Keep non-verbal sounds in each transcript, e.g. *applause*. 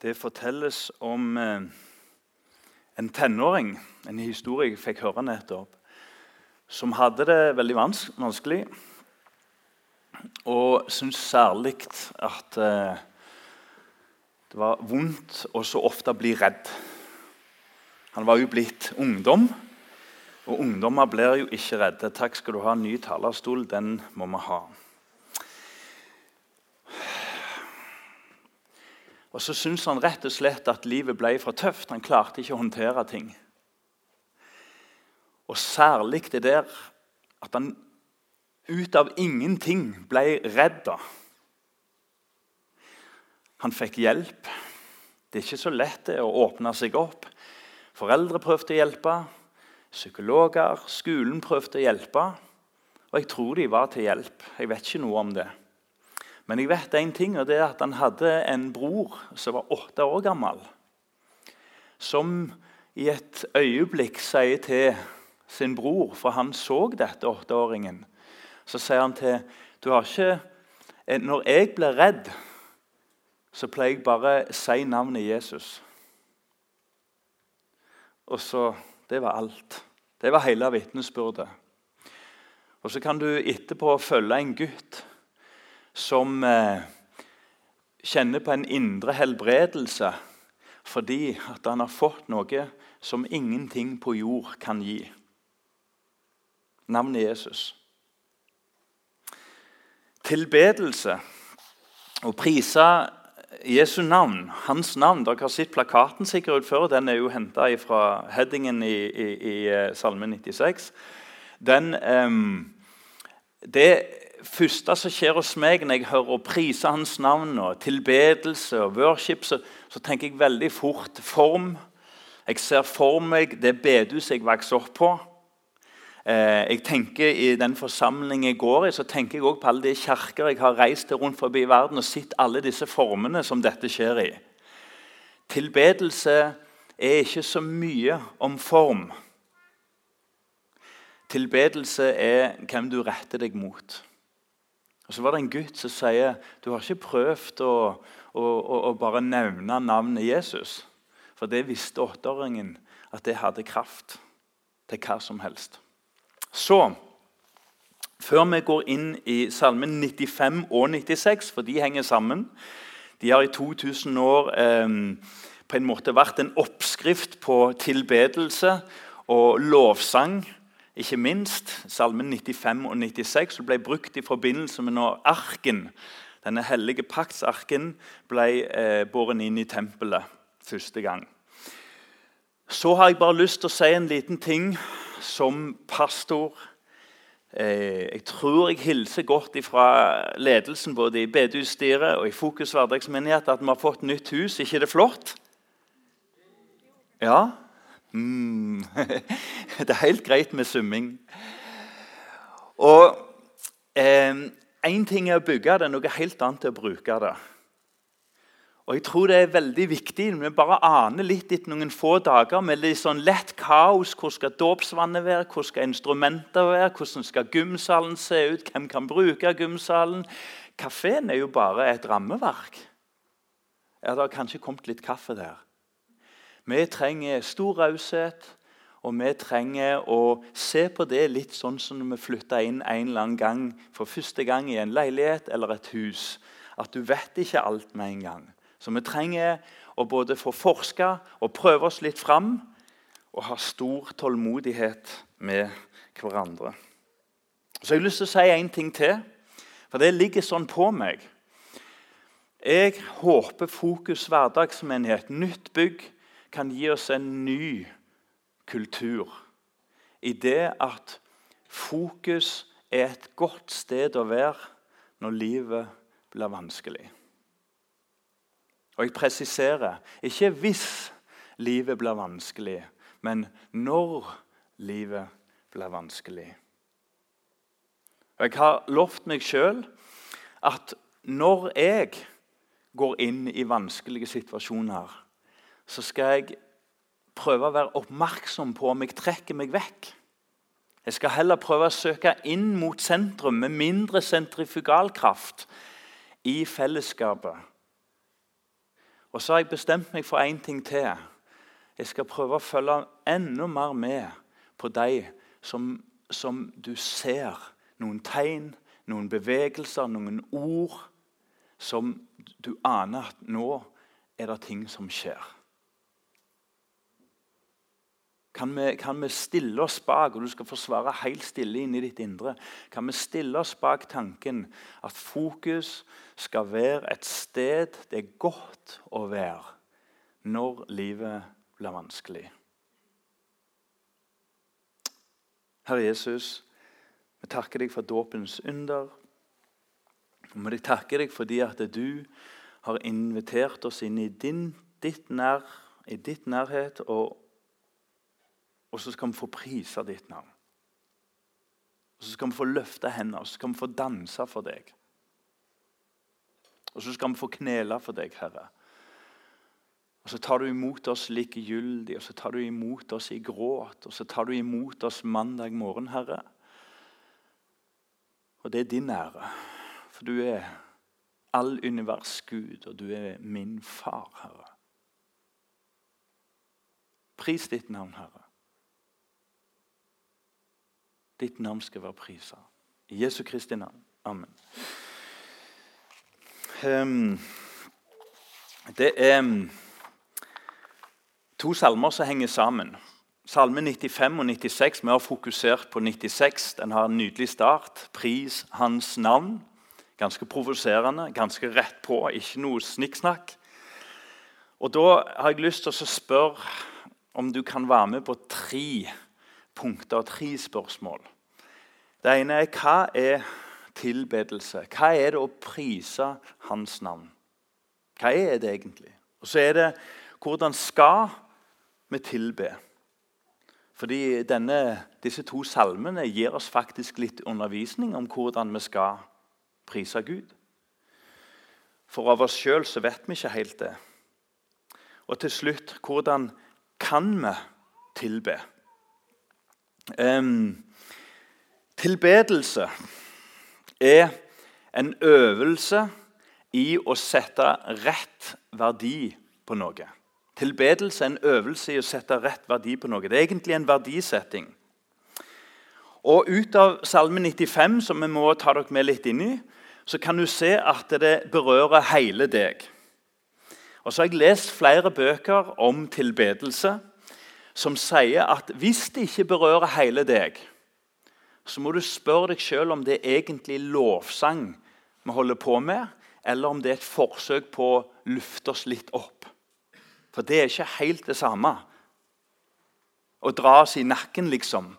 Det fortelles om eh, en tenåring, en historie jeg fikk høre nettopp, som hadde det veldig vans vanskelig. Og syntes særlig at eh, det var vondt å så ofte bli redd. Han var jo blitt ungdom, og ungdommer blir jo ikke redde. Takk skal du ha, ny talerstol, den må vi ha. Og så syntes han rett og slett at livet ble for tøft. Han klarte ikke å håndtere ting. Og særlig det der at han ut av ingenting ble redd. Han fikk hjelp. Det er ikke så lett det å åpne seg opp. Foreldre prøvde å hjelpe, psykologer, skolen prøvde å hjelpe. Og jeg tror de var til hjelp. Jeg vet ikke noe om det. Men jeg vet en ting, og det er at han hadde en bror som var åtte år gammel. Som i et øyeblikk sier til sin bror, for han så dette åtteåringen Så sier han til du har ikke, Når jeg blir redd, så pleier jeg bare å si navnet Jesus. Og så Det var alt. Det var hele vitnesbyrdet. Og så kan du etterpå følge en gutt som eh, kjenner på en indre helbredelse fordi at han har fått noe som ingenting på jord kan gi. Navnet Jesus. Tilbedelse å prise Jesu navn, hans navn Dere har sett plakaten sikkert ut før. Den er jo henta fra headingen i, i, i eh, Salme 96. Den, um, det første som skjer hos meg når jeg hører å prise Hans navn, og tilbedelse og worship, så, så, tenker jeg veldig fort form. Jeg ser for meg det bedehuset jeg vokste opp på. Eh, jeg tenker I den forsamlingen jeg går i, så tenker jeg også på alle de kirker jeg har reist til rundt forbi verden og sett alle disse formene som dette skjer i. Tilbedelse er ikke så mye om form. Tilbedelse er hvem du retter deg mot. Og Så var det en gutt som sier du har ikke prøvd å, å, å, å bare nevne navnet Jesus. For det visste åtteåringen at det hadde kraft til hva som helst. Så, før vi går inn i salmen 95 og 96, for de henger sammen De har i 2000 år eh, på en måte vært en oppskrift på tilbedelse og lovsang ikke minst salmen 95 og 96 som ble brukt i forbindelse med når arken, denne hellige paktsarken ble eh, båret inn i tempelet første gang. Så har jeg bare lyst til å si en liten ting som pastor. Eh, jeg tror jeg hilser godt fra ledelsen både i bedehusstyret og i Fokus hverdagsmenighet at vi har fått nytt hus. ikke det flott? Ja, Mm. *laughs* Det er helt greit med summing. Og Én eh, ting er å bygge det, noe helt annet er å bruke det. Og jeg tror det er veldig viktig vi bare aner litt etter noen få dager med litt sånn lett kaos. Hvor skal dåpsvannet være? Hvor skal instrumenter være? Hvordan skal gymsalen se ut? Hvem kan bruke gymsalen? Kafeen er jo bare et rammeverk. Ja, Det har kanskje kommet litt kaffe der. Vi trenger stor raushet, og vi trenger å se på det litt sånn som når vi flytter inn en eller annen gang for første gang i en leilighet eller et hus. At du vet ikke alt med en gang. Så vi trenger å både få forska og prøve oss litt fram og ha stor tålmodighet med hverandre. Så jeg har lyst til å si en ting til, for det ligger sånn på meg. Jeg håper Fokus hverdagsmenighet, nytt bygg, kan gi oss en ny kultur. I det at fokus er et godt sted å være når livet blir vanskelig. Og jeg presiserer ikke hvis livet blir vanskelig, men når livet blir vanskelig. Og Jeg har lovt meg sjøl at når jeg går inn i vanskelige situasjoner, så skal jeg prøve å være oppmerksom på om jeg trekker meg vekk. Jeg skal heller prøve å søke inn mot sentrum med mindre sentrifugalkraft i fellesskapet. Og så har jeg bestemt meg for én ting til. Jeg skal prøve å følge enda mer med på de som, som du ser. Noen tegn, noen bevegelser, noen ord som du aner at nå er det ting som skjer. Kan vi, kan vi, stille oss bak, og du skal forsvare helt stille inn i ditt indre, kan vi stille oss bak tanken at fokus skal være et sted det er godt å være når livet blir vanskelig? Herre Jesus, vi takker deg for dåpens under. Og vi takker deg fordi at du har invitert oss inn i din, ditt, nær, i ditt nærhet. og og så skal vi få prise ditt navn. Og Så skal vi få løfte hendene og så skal vi få danse for deg. Og så skal vi få knele for deg, Herre. Og Så tar du imot oss likegyldig, og så tar du imot oss i gråt. Og så tar du imot oss mandag morgen, Herre. Og det er din ære, for du er all univers Gud, og du er min far, Herre. Pris ditt navn, Herre. Ditt navn skal være prisa. I Jesu Kristi navn. Amen. Um, det er to salmer som henger sammen. Salme 95 og 96. Vi har fokusert på 96. Den har en nydelig start. Pris hans navn. Ganske provoserende, ganske rett på, ikke noe snikksnakk. Og Da har jeg lyst til å spørre om du kan være med på tre punkter, tre spørsmål. Det ene er hva er tilbedelse? Hva er det å prise Hans navn? Hva er det egentlig? Og så er det hvordan skal vi tilbe? Fordi denne, disse to salmene gir oss faktisk litt undervisning om hvordan vi skal prise Gud. For av oss sjøl vet vi ikke helt det. Og til slutt hvordan kan vi tilbe? Um, tilbedelse er en øvelse i å sette rett verdi på noe. Tilbedelse er en øvelse i å sette rett verdi på noe. Det er egentlig en verdisetting. Og Ut av Salme 95, som vi må ta dere med litt inn i, så kan du se at det berører hele deg. Og så har jeg lest flere bøker om tilbedelse som sier at hvis det ikke berører hele deg, så må du spørre deg sjøl om det er egentlig lovsang vi holder på med, eller om det er et forsøk på å lufte oss litt opp. For det er ikke helt det samme. Å dra oss i nakken, liksom.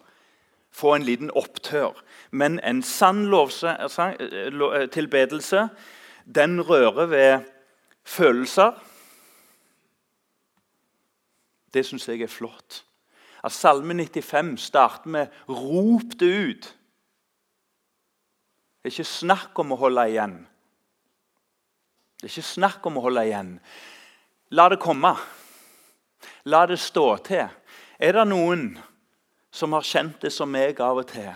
Få en liten opptør. Men en sann eh, tilbedelse, den rører ved følelser. Det syns jeg er flott. At Salme 95 starter med 'rop det ut'. Det er ikke snakk om å holde igjen. Det er ikke snakk om å holde igjen. La det komme. La det stå til. Er det noen som har kjent det som meg av og til?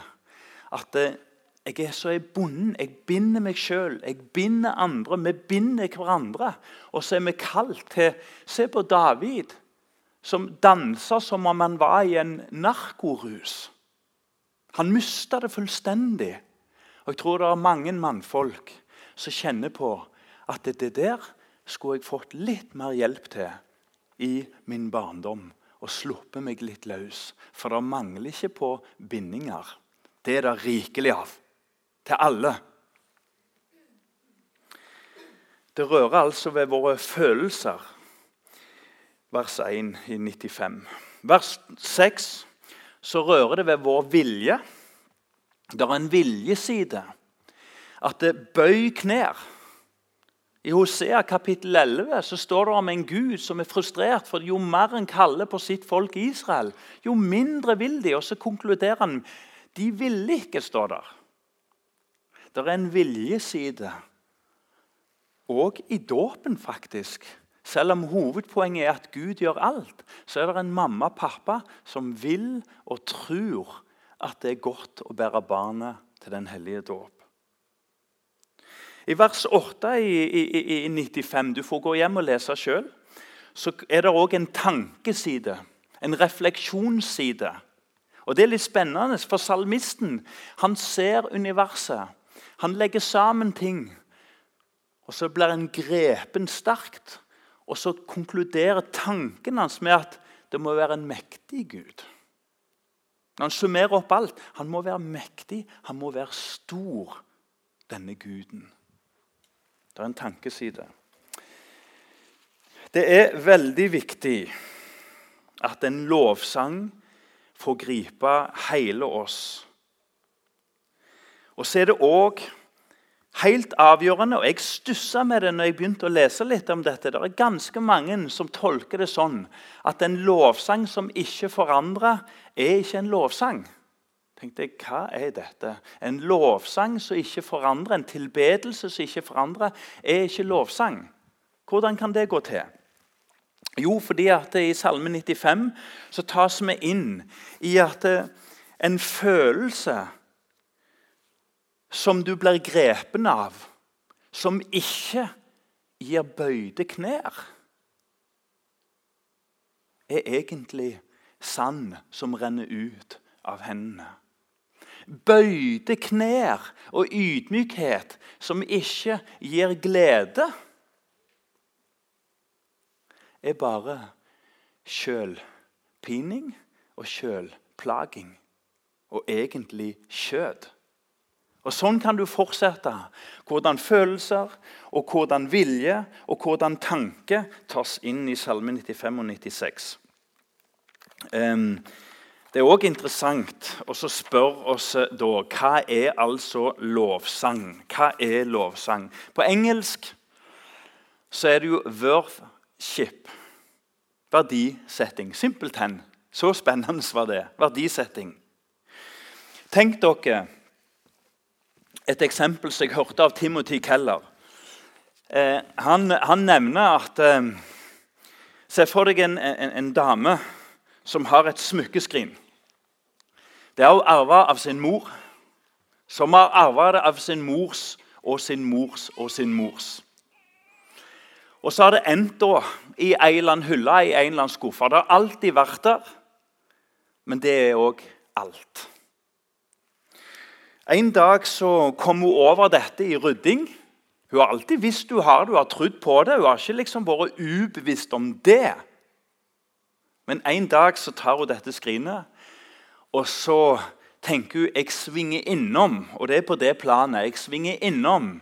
At det, jeg er så bonden. Jeg binder meg sjøl. Jeg binder andre. Vi binder hverandre. Og så er vi kalt til Se på David som dansa som om han var i en narkorus. Han mista det fullstendig. Og Jeg tror det er mange mannfolk som kjenner på at det der skulle jeg fått litt mer hjelp til i min barndom. Og sluppet meg litt løs. For det mangler ikke på bindinger. Det er det rikelig av. Til alle. Det rører altså ved våre følelser vers 1 i 95. Vers 6 så rører det ved vår vilje. Det er en viljeside. At det bøy knær. I Hosea kapittel 11 så står det om en gud som er frustrert. for Jo mer en kaller på sitt folk Israel, jo mindre vil de. Og så konkluderer han de ville ikke, stå der. Det er en viljeside. Og i dåpen, faktisk. Selv om hovedpoenget er at Gud gjør alt, så er det en mamma og pappa som vil og tror at det er godt å bære barnet til den hellige dåp. I vers 8 i, i, i 95, du får gå hjem og lese sjøl, så er det òg en tankeside. En refleksjonsside. Og Det er litt spennende, for salmisten han ser universet. Han legger sammen ting. Og så blir en grepen sterkt. Og så konkluderer tanken hans med at det må være en mektig Gud. Når han summerer opp alt Han må være mektig, han må være stor, denne guden. Det er en tankeside. Det er veldig viktig at en lovsang får gripe hele oss. Og så er det òg helt avgjørende, og jeg stussa med det når jeg begynte å lese litt om dette. Det er ganske mange som tolker det sånn at en lovsang som ikke forandrer, er ikke en lovsang tenkte jeg, hva er dette? En lovsang som ikke forandrer, en tilbedelse som ikke forandrer, er ikke lovsang. Hvordan kan det gå til? Jo, fordi at i Salme 95 så tas vi inn i at eh, en følelse som du blir grepen av, som ikke gir bøyde knær, er egentlig sand som renner ut av hendene bøyde knær og ydmykhet som ikke gir glede, er bare sjølpining og sjølplaging. Og egentlig kjød. Og Sånn kan du fortsette. Hvordan følelser, og hvordan vilje og hvordan tanke tas inn i Salme 95 og 96. Um, det er òg interessant å spørre oss eh, da hva er altså lovsang. Hva er lovsang? På engelsk så er det jo worthship. Verdisetting. Simpelthen. Så spennende var det. Verdisetting. Tenk dere et eksempel som jeg hørte av Timothy Keller. Eh, han, han, nevner at eh, Se for deg en, en, en dame som har et smykkeskrin. Det har hun arva av sin mor, som har arva det av sin mors og sin mors og sin mors. Og så har det endt da i en eller annen hylle i en eller annen skuffe. Det har alltid vært der, men det er òg alt. En dag så kom hun over dette i rydding. Hun har alltid visst hun har det, hun har trodd på det. Hun har ikke liksom vært ubevisst om det. Men en dag så tar hun dette skrinet og så tenker hun jeg svinger innom, og det er på det planet. Jeg svinger innom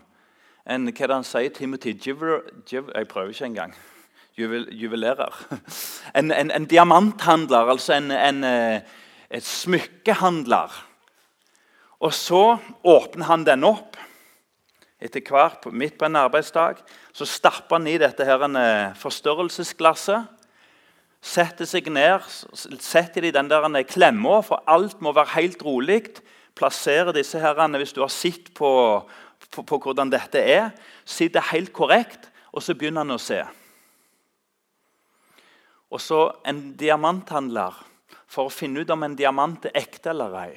en hva er det han sier, Timothy Giver, Giver, Jeg prøver ikke engang. Juvel, juvelærer. En, en, en, diamanthandler, altså en, en eh, et smykkehandler. Og så åpner han den opp. Etter hvert, midt på en arbeidsdag, så stapper han i dette her en eh, forstørrelsesglasset setter seg ned, setter de den der klemma, for alt må være helt rolig. Plasserer disse herrene, hvis du har sett på, på, på, hvordan dette er, sitter helt korrekt, og så begynner han å se. Og så en diamanthandler. For å finne ut om en diamant er ekte eller ei,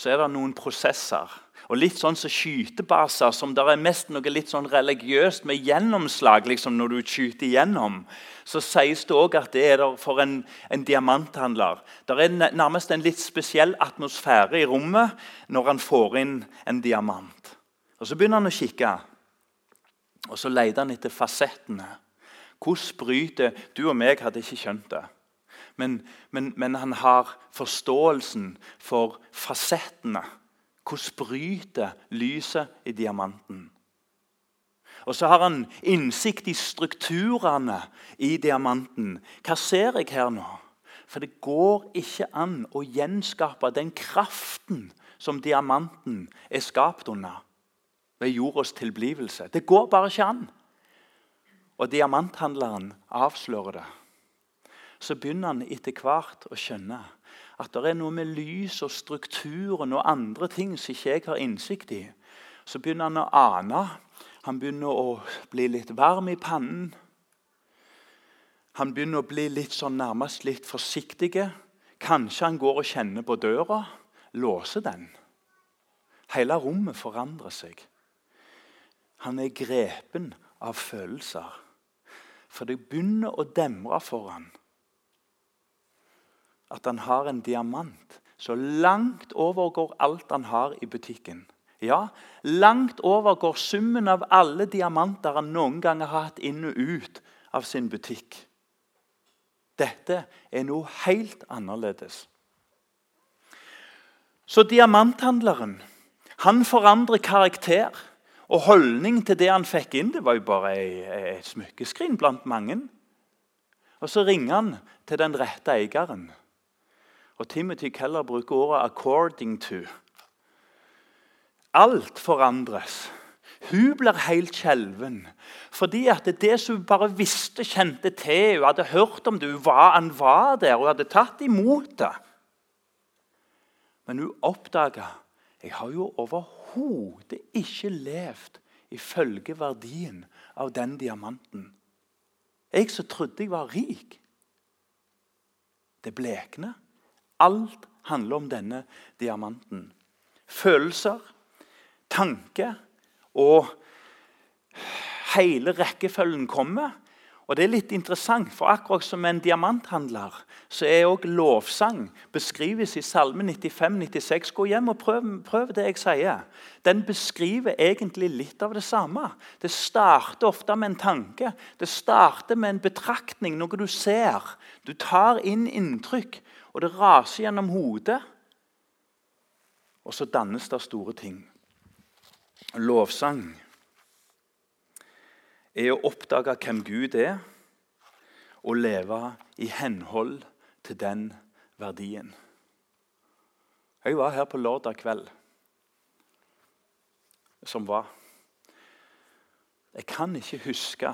så er det noen prosesser og litt sånn som skytebaser, som det er mest noe litt sånn religiøst med gjennomslag liksom når du skyter igjennom, så sies det òg at det er der for en, en diamanthandler. Det er nærmest en litt spesiell atmosfære i rommet når han får inn en diamant. Og Så begynner han å kikke, og så leter han etter fasettene. Hvordan bryter Du og meg hadde ikke skjønt det. Men, men, men han har forståelsen for fasettene hvordan bryter lyset i diamanten? Og så har han innsikt i strukturene i diamanten. Hva ser jeg her nå? For det går ikke an å gjenskape den kraften som diamanten er skapt under ved jordas tilblivelse. Det går bare ikke an. Og diamanthandleren avslører det. Så begynner han etter hvert å skjønne at det er noe med lys og strukturen og andre ting som ikke jeg har innsikt i. Så begynner han å ane. Han begynner å bli litt varm i pannen. Han begynner å bli litt sånn nærmest litt forsiktig. Kanskje han går og kjenner på døra, låser den. Hele rommet forandrer seg. han er grepen av følelser. For det begynner å demre for han at han har en diamant så langt overgår alt han har i butikken. Ja, langt overgår summen av alle diamanter han noen gang har hatt inn og ut av sin butikk. Dette er noe helt annerledes. Så diamanthandleren han forandrer karakter og holdning til det han fikk inn. Det var jo bare et smykkeskrin blant mange. Og så ringer han til den rette eieren. Og Timothy Keller bruker ordet 'according to'. Alt forandres. Hun blir helt skjelven. Fordi at det som hun bare visste, kjente til, hun hadde hørt om det, hun var, han var der, hun hadde tatt imot det. Men hun oppdaga jeg har jo overhodet ikke levd ifølge verdien av den diamanten. Jeg som trodde jeg var rik. Det blekner. Alt handler om denne diamanten. Følelser, tanke og hele rekkefølgen kommer. Og Det er litt interessant, for akkurat som en diamanthandler så er òg lovsang beskrives i Salme 95-96. Gå hjem og prøv, prøv, det jeg sier. Den beskriver egentlig litt av det samme. Det starter ofte med en tanke. Det starter med en betraktning, noe du ser. Du tar inn inntrykk og det raser gjennom hodet. Og så dannes det store ting. Lovsang er å oppdage hvem Gud er, og leve i henhold til den verdien. Jeg var her på lørdag kveld, som var. Jeg kan ikke huske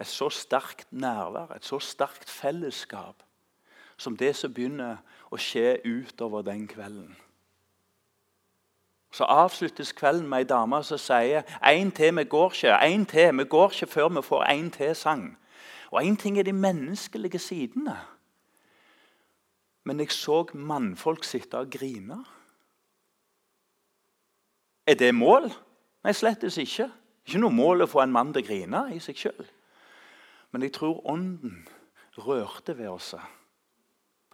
et så sterkt nærvær, et så sterkt fellesskap som det som begynner å skje utover den kvelden. Så avsluttes kvelden med ei dame som sier «En til, vi går ikke. En til, vi går ikke før vi får en til sang. Og Én ting er de menneskelige sidene. Men jeg så mannfolk sitte og grine. Er det mål? Nei, slettes ikke. Ikke noe mål å få en mann til å grine i seg sjøl. Men jeg tror Ånden rørte ved oss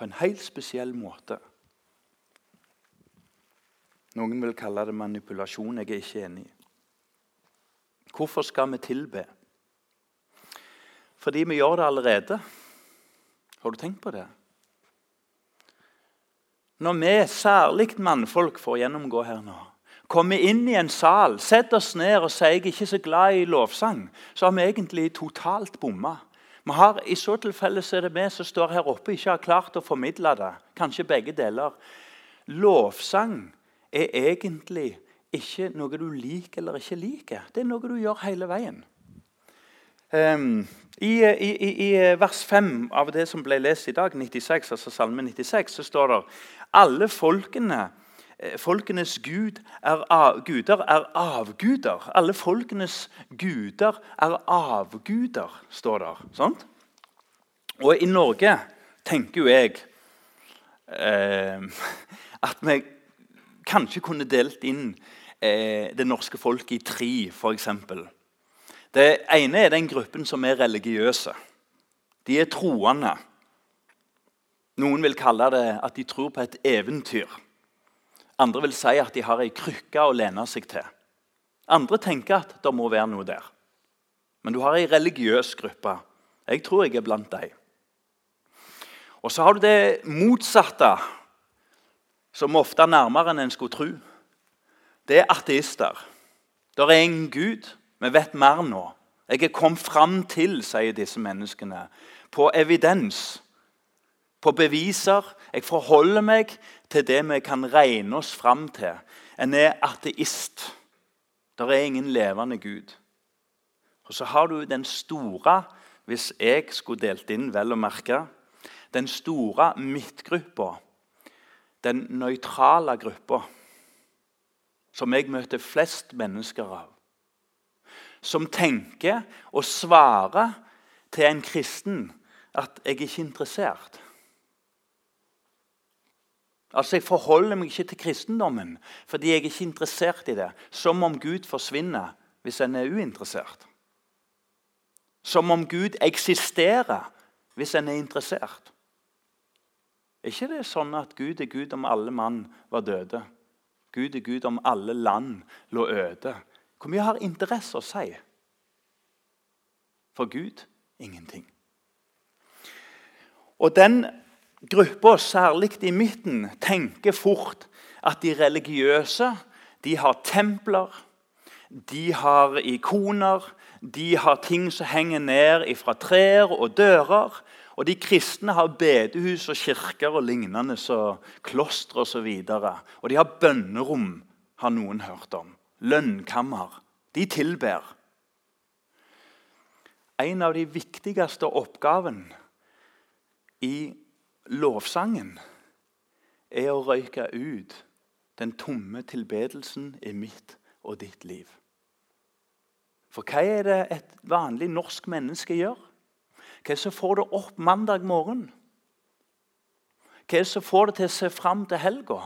på en helt spesiell måte. Noen vil kalle det manipulasjon. Jeg er ikke enig. Hvorfor skal vi tilbe? Fordi vi gjør det allerede. Har du tenkt på det? Når vi, særlig mannfolk, får gjennomgå her nå, kommer inn i en sal, setter oss ned og sier jeg er ikke så glad i lovsang, så har vi egentlig totalt bomma. Vi har, I så tilfelle så er det vi som står her oppe, ikke har klart å formidle det. Kanskje begge deler. Lovsang er egentlig ikke noe du liker eller ikke liker. Det er noe du gjør hele veien. Um, i, i, i, vers 5 av det som ble lest i dag, 96, altså salme 96, så står det alle folkene folkenes gud er av, guder er avguder. Alle folkenes guder er avguder, står der. Sant? Og i Norge tenker jo jeg eh, *laughs* at vi kanskje kunne delt inn eh, det norske folket i tre, f.eks. Det ene er den gruppen som er religiøse. De er troende. Noen vil kalle det at de tror på et eventyr. Andre vil si at de har ei krykke å lene seg til. Andre tenker at det må være noe der. Men du har ei religiøs gruppe. Jeg tror jeg er blant dem. Og så har du det motsatte, som ofte er nærmere enn en skulle tro. Det er ateister. Det er ingen Gud. Vi vet mer nå. Jeg er kommet fram til, sier disse menneskene, på evidens på beviser. Jeg forholder meg til det vi kan regne oss fram til. En er ateist. Det er ingen levende Gud. Og Så har du den store, hvis jeg skulle delt inn vel å merke, den store midtgruppa. Den nøytrale gruppa. Som jeg møter flest mennesker av. Som tenker og svarer til en kristen at 'jeg er ikke interessert'. Altså, Jeg forholder meg ikke til kristendommen fordi jeg er ikke interessert i det. Som om Gud forsvinner hvis en er uinteressert. Som om Gud eksisterer hvis en er interessert. Er ikke det sånn at Gud er Gud om alle mann var døde? Gud er Gud om alle land lå øde. Hvor mye har interesse å si? For Gud ingenting. Og den gruppa, særlig i midten, tenker fort at de religiøse de har templer, de har ikoner, de har ting som henger ned fra trær og dører. Og de kristne har bedehus og kirker og lignende, så klostre osv. Og, og de har bønnerom, har noen hørt om. Lønnkammer. De tilber. En av de viktigste oppgavene i lovsangen er å røyke ut den tomme tilbedelsen i mitt og ditt liv. For hva er det et vanlig norsk menneske gjør? Hva er det som får det opp mandag morgen? Hva er det som får det til å se fram til helga?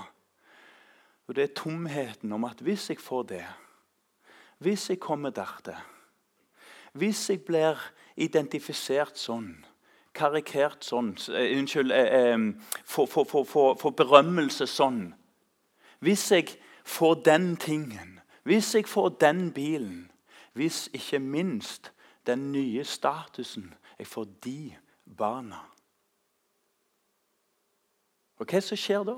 Og Det er tomheten om at hvis jeg får det, hvis jeg kommer dertil, hvis jeg blir identifisert sånn, karikert sånn uh, Unnskyld for um, Får berømmelse sånn Hvis jeg får den tingen, hvis jeg får den bilen hvis ikke minst den nye statusen jeg får de barna. Og hva som skjer da?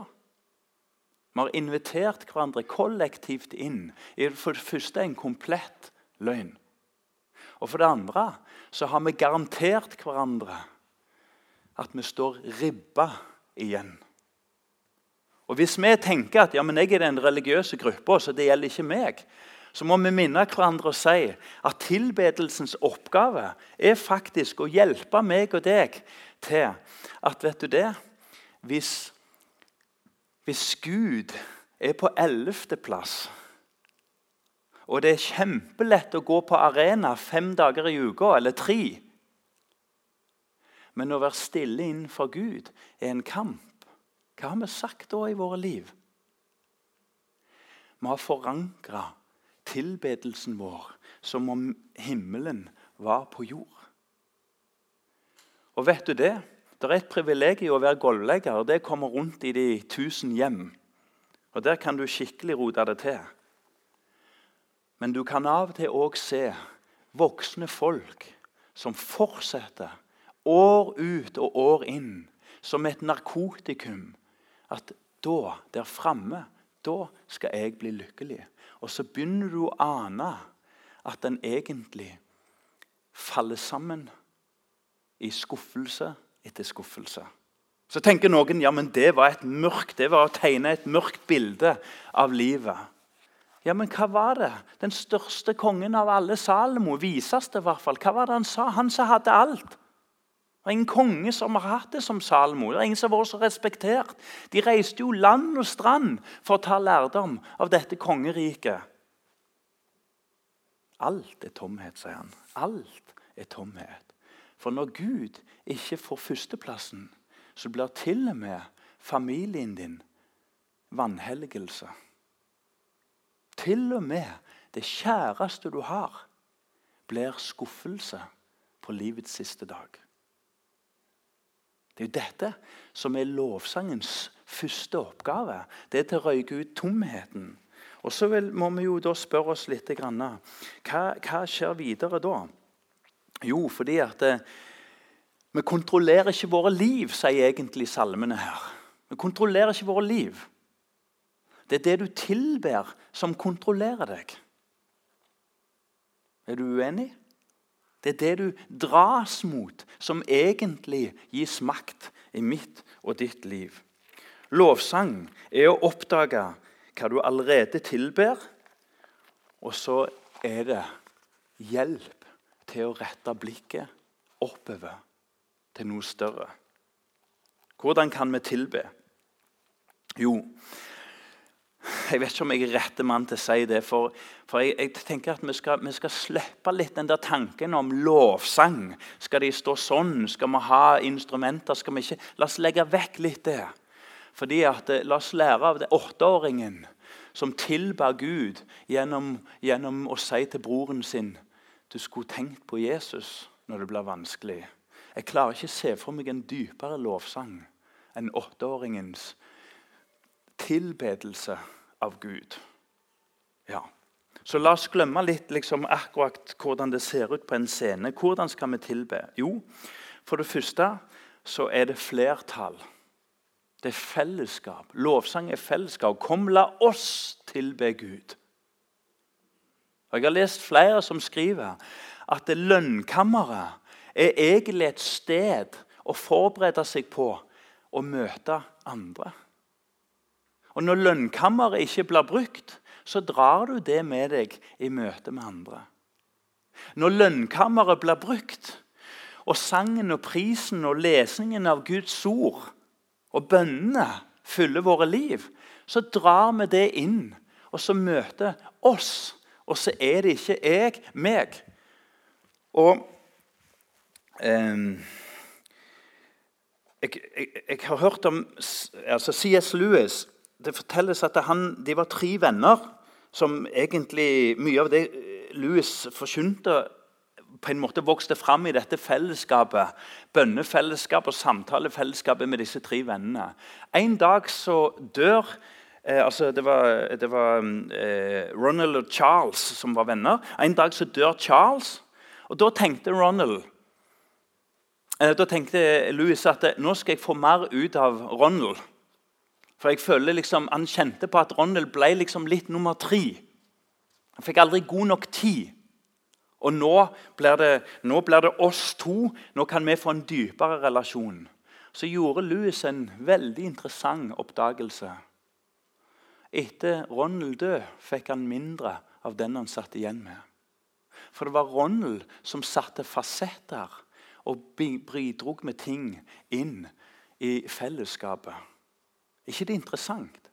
Vi har invitert hverandre kollektivt inn i for det første en komplett løgn. Og for det andre så har vi garantert hverandre at vi står ribba igjen. Og Hvis vi tenker at ja, men jeg er den religiøse gruppa, så det gjelder ikke meg, så må vi minne hverandre og si at tilbedelsens oppgave er faktisk å hjelpe meg og deg til at vet du det, hvis, hvis Gud er på ellevteplass og det er kjempelett å gå på arena fem dager i uka eller tre. Men å være stille innenfor Gud er en kamp. Hva har vi sagt da i våre liv? Vi har forankra tilbedelsen vår som om himmelen var på jord. Og vet du det? Det er et privilegium å være gulvlegger, det kommer rundt i de tusen hjem. Og Der kan du skikkelig rote det til. Men du kan av og til òg se voksne folk som fortsetter år ut og år inn som et narkotikum. At da, der framme, da skal jeg bli lykkelig. Og så begynner du å ane at den egentlig faller sammen i skuffelse etter skuffelse. Så tenker noen ja, men det var et mørkt, det var å tegne et mørkt bilde av livet. Ja, men hva var det? Den største kongen av alle, Salomo, vises det i hvert fall. Hva var det han sa? Han som hadde alt. Det er ingen konge som har hatt det som Salmo. Det er ingen som har vært så respektert. De reiste jo land og strand for å ta lærdom av dette kongeriket. Alt er tomhet, sier han. Alt er tomhet. For når Gud ikke får førsteplassen, så blir til og med familien din vanhelgelse. Til og med det kjæreste du har, blir skuffelse på livets siste dag. Det er jo dette som er lovsangens første oppgave. Det er til å røyke ut tomheten. Og Så vil, må vi jo da spørre oss litt hva, hva skjer videre da? Jo, fordi at eh, vi kontrollerer ikke våre liv, sier egentlig salmene her. Vi kontrollerer ikke våre liv. Det er det du tilber, som kontrollerer deg. Er du uenig? Det er det du dras mot, som egentlig gis makt i mitt og ditt liv. Lovsang er å oppdage hva du allerede tilber, og så er det hjelp til å rette blikket oppover til noe større. Hvordan kan vi tilbe? Jo, jeg vet ikke om jeg er rette mann til å si det. For, for jeg, jeg, tenker at vi skal, vi skal, slippe litt den der tanken om lovsang. Skal de stå sånn? Skal vi ha instrumenter? Skal vi ikke? La oss legge vekk litt det. Fordi at, eh, La oss lære av det åtteåringen som tilba Gud gjennom, gjennom å si til broren sin du skulle tenkt på Jesus når det blir vanskelig. Jeg klarer ikke å se for meg en dypere lovsang enn åtteåringens tilbedelse av Gud. Ja. Så la oss glemme litt liksom, akkurat hvordan det ser ut på en scene. Hvordan skal vi tilbe? Jo, for det første så er det flertall. Det er fellesskap. Lovsang er fellesskap. Kom, la oss tilbe Gud. Og Jeg har lest flere som skriver at lønnkammeret er egentlig et sted å forberede seg på å møte andre. Og Når lønnkammeret ikke blir brukt, så drar du det med deg i møte med andre. Når lønnkammeret blir brukt, og sangen og prisen og lesningen av Guds ord og bønnene fyller våre liv, så drar vi det inn, og så møter oss. Og så er det ikke jeg, meg. Og eh, jeg, jeg, jeg, har hørt om altså C.S. Lewis. Det fortelles at han, de var tre venner som egentlig Mye av det Louis forkynte, på en måte vokste fram i dette fellesskapet. Bønnefellesskapet og samtalefellesskapet med disse tre vennene. En dag så dør eh, altså Det var, det var eh, Ronald og Charles som var venner. En dag så dør Charles, og da tenkte Ronald eh, Da tenkte Louis at nå skal jeg få mer ut av Ronald. For jeg føler liksom, Han kjente på at Ronald ble liksom litt nummer tre. Han fikk aldri god nok tid. Og nå blir, det, nå blir, det, oss to. Nå kan vi få en dypere relasjon. Så gjorde Louis en veldig interessant oppdagelse. Etter Ronald død fikk han mindre av den han satt igjen med. For det var Ronald som satte fasetter og bidro med ting inn i fellesskapet. Er ikke det interessant?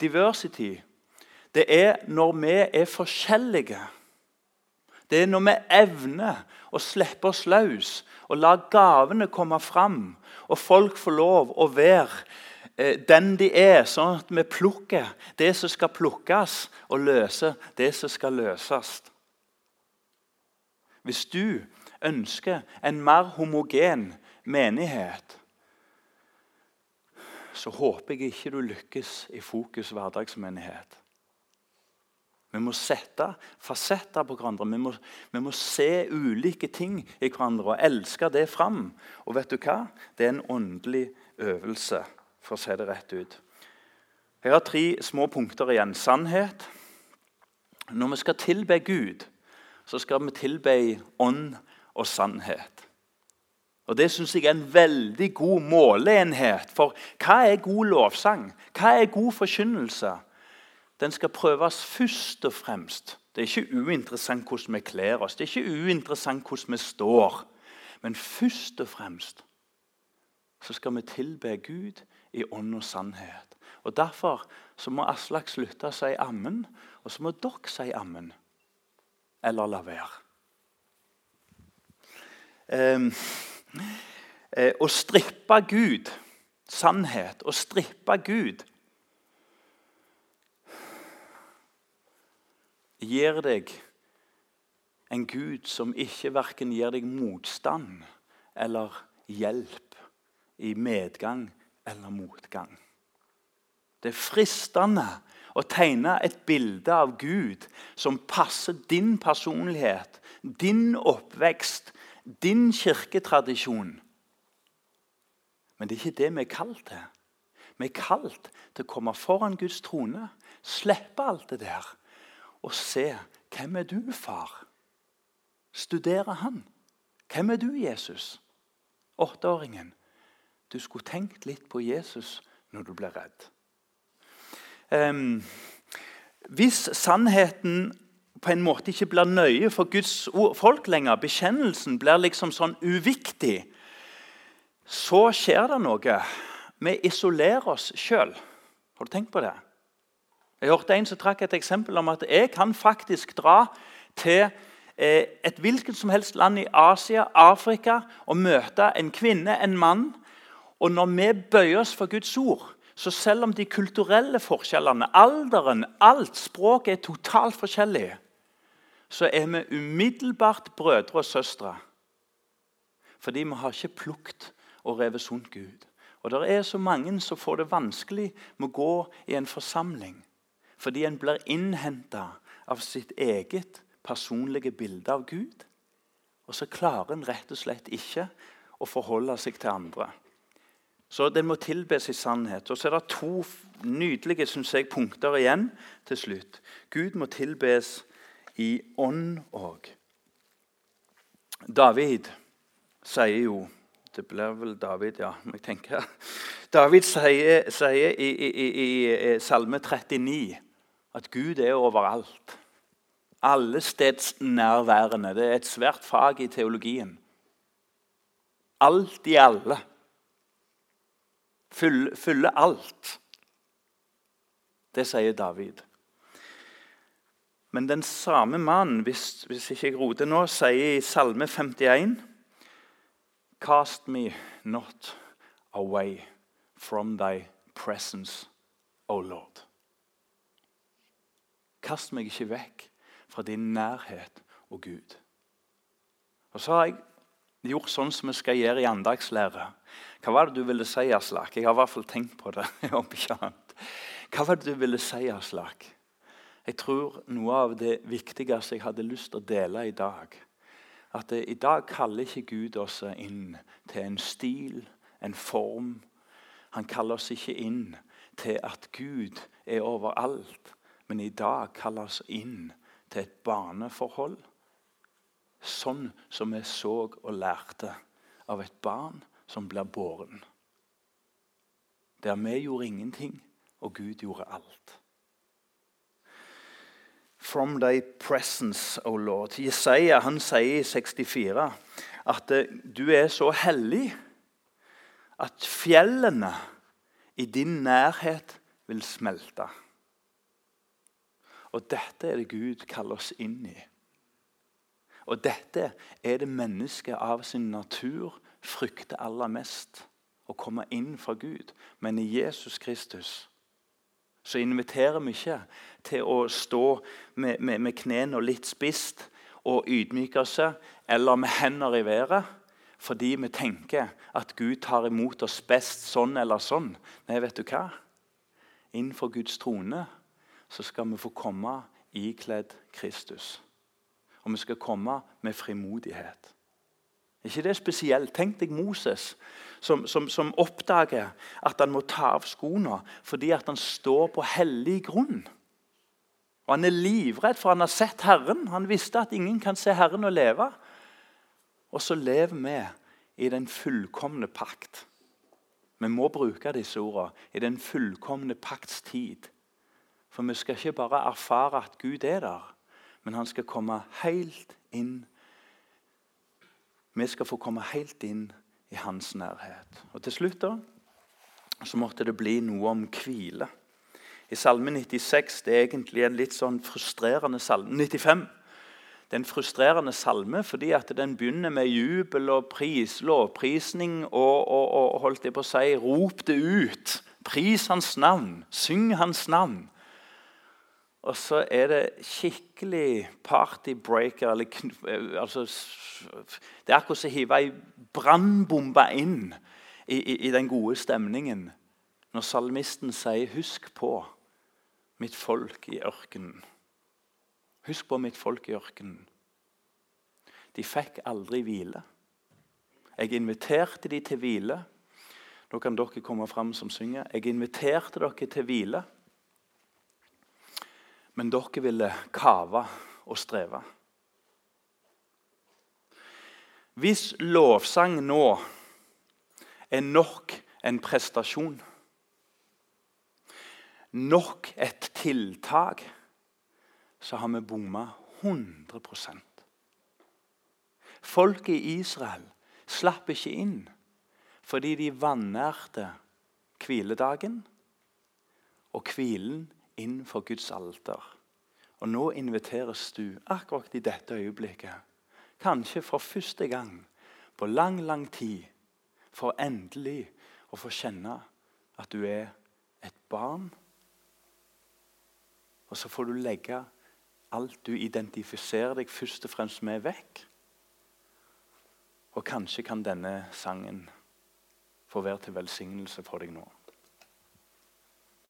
Diversity det er når vi er forskjellige det er når vi evner å slippe oss løs og la gavene komme fram, og folk får lov å være eh, den de er, sånn at vi plukker det som skal plukkes, og løser det som skal løses. Hvis du ønsker en mer homogen menighet, så håper jeg ikke du lykkes i Fokus hverdagsmenighet. Vi må sette fasetter på hverandre. Vi må, vi må, se ulike ting i hverandre og elske det fram. Og vet du hva? Det er en åndelig øvelse, for å se det rett ut. Jeg har tre små punkter igjen. Sannhet. Når vi skal tilbe Gud, så skal vi tilbe ånd og sannhet. Og Det syns jeg er en veldig god måleenhet. For hva er god lovsang? Hva er god forkynnelse? den skal prøves først og fremst. Det er ikke uinteressant hvordan vi kler oss, det er ikke uinteressant hvordan vi står. Men først og fremst så skal vi tilbe Gud i ånd og sannhet. Og Derfor så må Aslak slutte å si ammen, og så må dere si ammen. Eller la være. Um, å strippe Gud, sannhet, å strippe Gud gir deg en Gud som ikke verken gir deg motstand eller hjelp i medgang eller motgang. Det er fristende å tegne et bilde av Gud som passer din personlighet, din oppvekst, din kirketradisjon. Men det er ikke det vi er kalt til. Vi er kalt til å komme foran Guds trone, slippe alt det der og se hvem er du, far? Studere han. Hvem er du, Jesus? Åtteåringen. Du skulle tenkt litt på Jesus når du ble redd. Um, hvis sannheten på en måte ikke blir nøye for Guds folk lenger, bekjennelsen blir liksom sånn uviktig, så skjer det noe. Vi isolerer oss sjøl. Har du tenkt på det? Jeg hørte en som trakk et eksempel om at jeg kan faktisk dra til eh, et hvilket som helst land i Asia, Afrika, og møte en kvinne, en mann. Og når vi bøyer oss for Guds ord, Så selv om de kulturelle forskjellene, alderen, alt språket er totalt forskjellig, så er vi umiddelbart brødre og søstre. Fordi vi har ikke plukket og revet sunt Gud. Og Det er så mange som får det vanskelig med å gå i en forsamling fordi en blir innhenta av sitt eget personlige bilde av Gud. Og så klarer en rett og slett ikke å forholde seg til andre. Så den må tilbes i sannhet. Og så er det to nydelige synes jeg, punkter igjen til slutt. Gud må tilbes i ånd òg. David sier jo Det blir vel David, ja. jeg tenker. *laughs* David sier, sier i, i, i, Salme 39 at Gud er overalt. Allestedsnærværende. Det er et svært fag i teologien. Alt i alle. Fylle, fylle alt. Det sier David. Men den samme mannen, hvis, hvis ikke jeg roter nå, sier i Salme 51 Cast me not away from thy presence, O Lord. Kast meg ikke vekk fra din nærhet og Gud. Og Så har jeg gjort sånn som vi skal gjøre i andagslære. Hva var det du ville si, Aslak? Jeg har i hvert fall tenkt på det. *laughs* Hva var det du ville si, Aslak? Jeg tror noe av det viktigste jeg hadde lyst til å dele i dag, at i dag kaller ikke Gud oss inn til en stil, en form. Han kaller oss ikke inn til at Gud er overalt, men i dag kaller oss inn til et barneforhold. Sånn som vi så og lærte av et barn som blir båren. Der vi gjorde ingenting, og Gud gjorde alt. From thy presence, O Lord. Jesaja han sier i 64 at eh, du er så hellig at fjellene i din nærhet vil smelte. Og dette er det Gud kaller oss inn i. Og dette er det mennesket av sin natur frykter aller mest. Å komme inn fra Gud. Men i Jesus Kristus så inviterer vi ikke til å stå med, med, med knærne litt spist og ydmyke oss, eller med hender i været, fordi vi tenker at Gud tar imot oss best sånn eller sånn. Nei, vet du hva? Innenfor Guds trone så skal vi få komme ikledd Kristus. Og vi skal komme med frimodighet. Er ikke det spesielt? Tenk deg Moses, som, som, som, oppdager at han må ta av skoene fordi at han står på hellig grunn. Og Han er livredd, for han har sett Herren. Han visste at ingen kan se Herren og leve. Og så lever vi i den fullkomne pakt. Vi må bruke disse ordene i den fullkomne pakts tid. For vi skal ikke bare erfare at Gud er der, men han skal komme helt inn. Vi skal få komme helt inn hans nærhet. Og Til slutt da, så måtte det bli noe om hvile. I Salme 96 det er egentlig en litt sånn frustrerende salme. 95 det er en frustrerende salme fordi at den begynner med jubel og pris, lovprisning og, og, og holdt jeg på å si, rop det ut. Pris hans navn, syng hans navn. Og så er det skikkelig partybreaker. Eller, eh, altså, det er akkurat som å hive ei brannbombe inn i, i, i, den gode stemningen. Når salmisten sier 'Husk på mitt folk i ørkenen'. Husk på mitt folk i ørkenen. De fikk aldri hvile. Jeg inviterte de til hvile. Nå kan dere komme fram som synger. Jeg inviterte dere til hvile. Men dere ville kave og streve. Hvis lovsang nå er nok en prestasjon, nok et tiltak, så har vi bomma 100% Folket i Israel slapp ikke inn fordi de vanærte hviledagen og hvilen innenfor Guds alter. Og nå inviteres du akkurat i dette øyeblikket, kanskje for første gang på lang, lang tid, for endelig å få kjenne at du er et barn. Og så får du legge alt du identifiserer deg først og fremst med, vekk. Og kanskje kan denne sangen få være til velsignelse for deg nå.